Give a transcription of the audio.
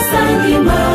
sangi ma